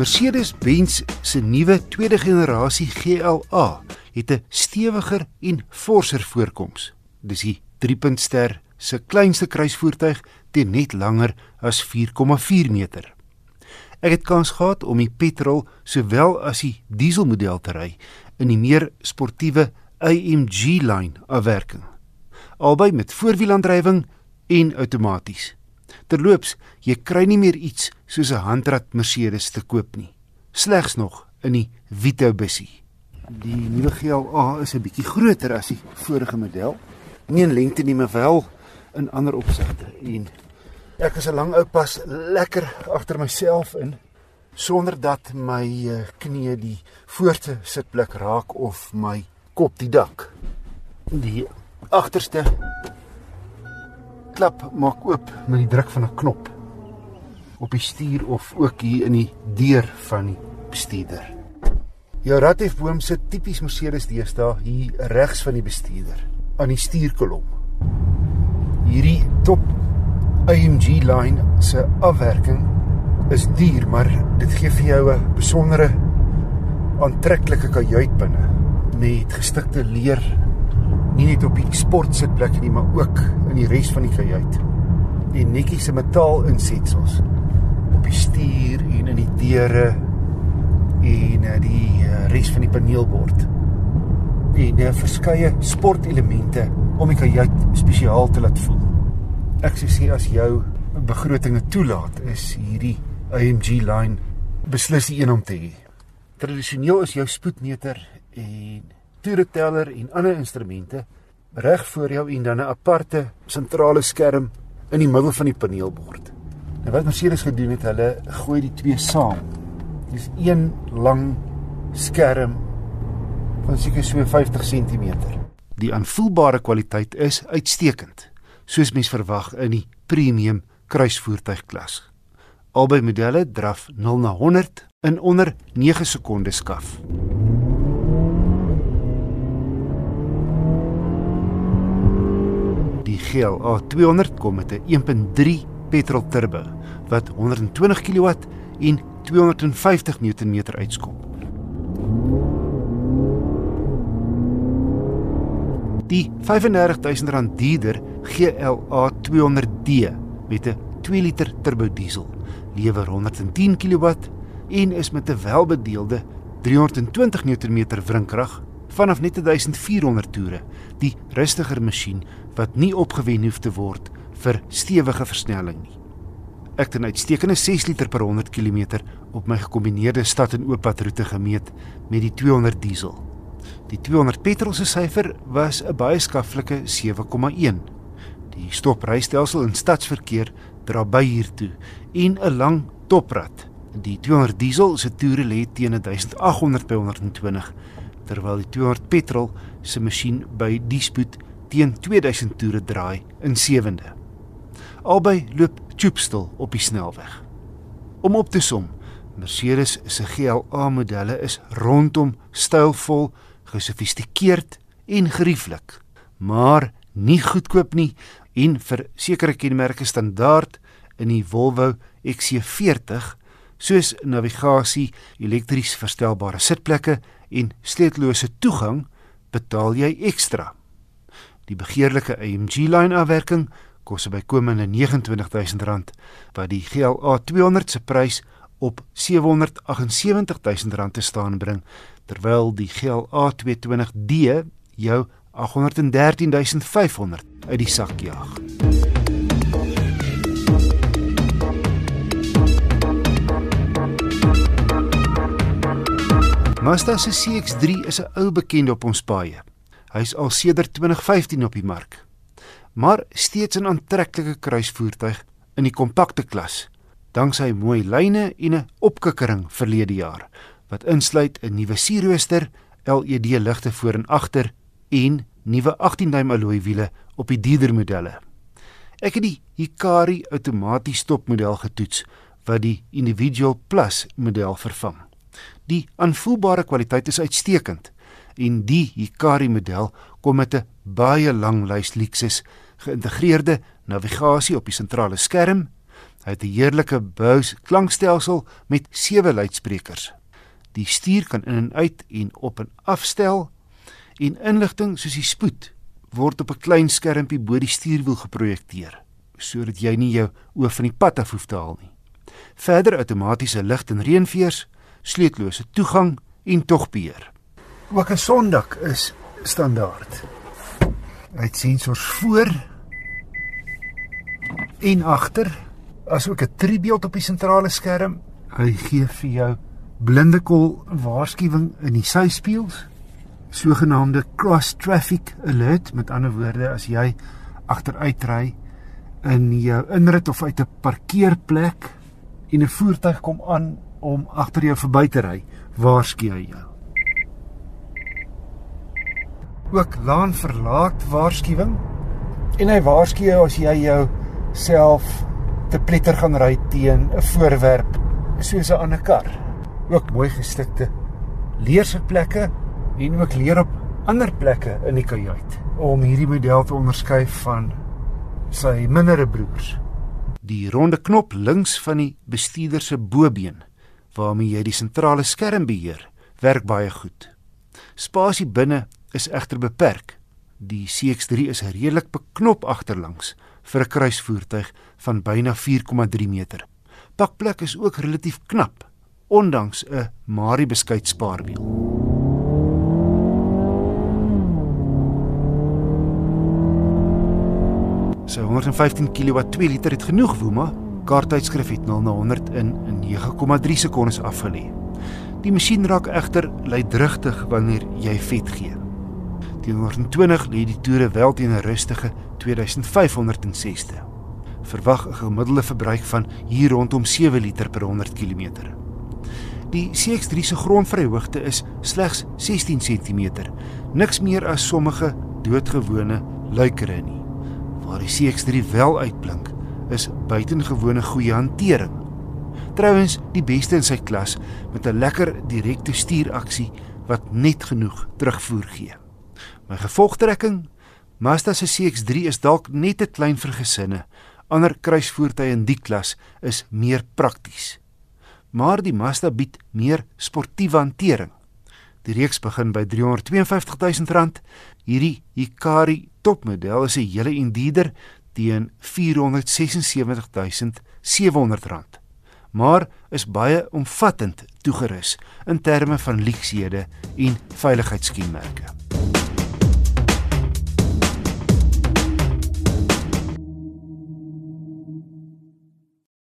Mercedes-Benz se nuwe tweede generasie GLA het 'n stewiger en forser voorkoms. Dis die 3-puntster se kleinste kruisvoertuig teen net langer as 4,4 meter. Ek het kans gehad om die petrol sowel as die dieselmodel te ry in die meer sportiewe AMG lyn afwerking. Albei met voorwielaandrywing en outomaties. Terloops, jy kry nie meer iets soos 'n handrat Mercedes te koop nie. Slegs nog in die Vito bussie. Die nuwe GLA is 'n bietjie groter as die vorige model. Nie in lengte nie, maar wel in ander opsigte. En ek is 'n lang ou pas lekker agter myself in sonder dat my uh, knie die voorste sitplek raak of my kop die dak. Die agterste klap maak oop met die druk van 'n knop op die stuur of ook hier in die deur van die bestuurder. Jou radhefboom sit tipies Mercedes deesdae hier regs van die bestuurder aan die stuurkolom. Hierdie top AMG line se afwerking is duur, maar dit gee vir jou 'n besondere aantreklike kajuit binne met gestikte leer nie net op die sportsitplek nie, maar ook in die res van die kajuit. En netjies se metaal insetsels op die stuur en in die deure en eh, die eh, res van die paneelbord. En 'n verskeie sportelemente om die kajuit spesiaal te laat voel. Ek sê sê as jou begrotinge toelaat, is hierdie AMG line beslis die een om te hê. Tradisioneel is jou spoedmeter en toereteller en ander instrumente reg voor jou en dan 'n aparte sentrale skerm in die middel van die paneelbord. Nou wat Mercedes gedoen het, hulle gooi die twee saam. Dis een lang skerm van seker so 50 cm. Die aanvoelbare kwaliteit is uitstekend, soos mens verwag in die premium kruisvoertuigklas. Albei modelle draf 0 na 100 in onder 9 sekondes skaf. GLA 200 kom met 'n 1.3 petrol turbo wat 120 kW en 250 Nm uitskop. Die R35000 duurder GLA 200D met 'n 2 liter turbo diesel lewer 110 kW en is met 'n welbedeelde 320 Nm wrinkrag vanaf net 1400 toere, die rustiger masjien wat nie opgewen hoef te word vir stewige versnelling nie. Ek het 'n uitstekende 6 liter per 100 km op my gekombineerde stad en oop roete gemeet met die 200 diesel. Die 200 petrol se syfer was 'n baie skaflike 7,1. Die stoprystelsel in stadsverkeer dra by hiertoe en 'n lang toprad. Die 200 diesel se toere lê teen 1800 by 120 terwyl die 200 petrol se masjien by die spoed teen 2000 toere draai in sewende. Albei loop choopstil op die snelweg. Om op te som, Mercedes se GLA modelle is rondom stylvol, gesofistikeerd en gerieflik, maar nie goedkoop nie en vir sekere kenmerke standaard in die Volvo XC40 soos navigasie, elektries verstelbare sitplekke en sleutellose toegang betaal jy ekstra. Die begeerlike AMG lyn afwerking kos bykomende R29000 wat die GLA 200 se prys op R778000 te staan bring terwyl die GLA 220D jou 813500 uit die sak jaag. Mazda se CX-3 is 'n ou bekende op ons paaie. Hy's al sedert 2015 op die mark. Maar steeds 'n aantreklike kruisvoertuig in die kompakte klas, danksy mooi lyne en 'n opkikkering verlede jaar wat insluit 'n nuwe sierrooster, LED ligte voor en agter en nuwe 18-duim alloy wiele op die dierder modelle. Ek het die Hikari outomaties stopmodel getoets wat die Individual Plus model vervang. Die aanvoelbare kwaliteit is uitstekend en die Hikari model kom met 'n baie lang lys Lexus geïntegreerde navigasie op die sentrale skerm, Hy het 'n heerlike Bose klankstelsel met sewe luidsprekers. Die stuur kan in en uit en op en afstel en inligting soos die spoed word op 'n klein skermpie bo die stuurwiel geprojekteer sodat jy nie jou oë van die pad af hoef te haal nie. Verder outomatiese lig en reënveers, sleutellose toegang en togbeheer. Ook 'n sondak is standaard. Hy het sensors voor en agter, asook 'n tribeeld op die sentrale skerm. Hy gee vir jou blindekol waarskuwing in die syspieëls sogenaamde cross traffic alert met ander woorde as jy agteruit ry in jou inrit of uit 'n parkeerplek en 'n voertuig kom aan om agter jou verby te ry, waarsku hy jou. Ook laan verlaat waarskuwing en hy waarsku jou as jy jou self te pletter gaan ry teen 'n voorwerp soos 'n ander kar. Ook mooi gestikte leersitplekke en ook leer op ander plekke in die kajuit om hierdie model te onderskei van sy mindere broers. Die ronde knop links van die bestuurder se bobeen waarmee jy die sentrale skerm beheer, werk baie goed. Spasie binne is egter beperk. Die CX3 is redelik beknop agterlangs vir 'n kruisvoertuig van byna 4,3 meter. Pakplek is ook relatief knap ondanks 'n Mari beskuit spaarwiel. Sy 115 kW 2 liter het genoeg woema. Kaarttydskrif het 0 na 100 in 9,3 sekondes afgelê. Die masjien raak egter luidrigtig wanneer jy vet gee. Die 120 lê die toere wel teen 'n rustige 2560. Verwag 'n gemiddelde verbruik van hier rondom 7 liter per 100 km. Die CX3 se grondvryhoogte is slegs 16 cm, niks meer as sommige doodgewone luikere nie waar die CX3 wel uitblink, is buitengewone goeie hantering. Trouwens, die beste in sy klas met 'n lekker direkte stuuraksie wat net genoeg terugvoer gee. My gevolgtrekking, Mazda se CX3 is dalk net te klein vir gesinne. Ander kruisvoertuie in die klas is meer prakties. Maar die Mazda bied meer sportiewe hantering. Die reeks begin by R352 000. Hierdie Hikari topmodel is 'n hele indieder teen R476 700. Maar is baie omvattend toegerus in terme van leksede en veiligheidskenmerke.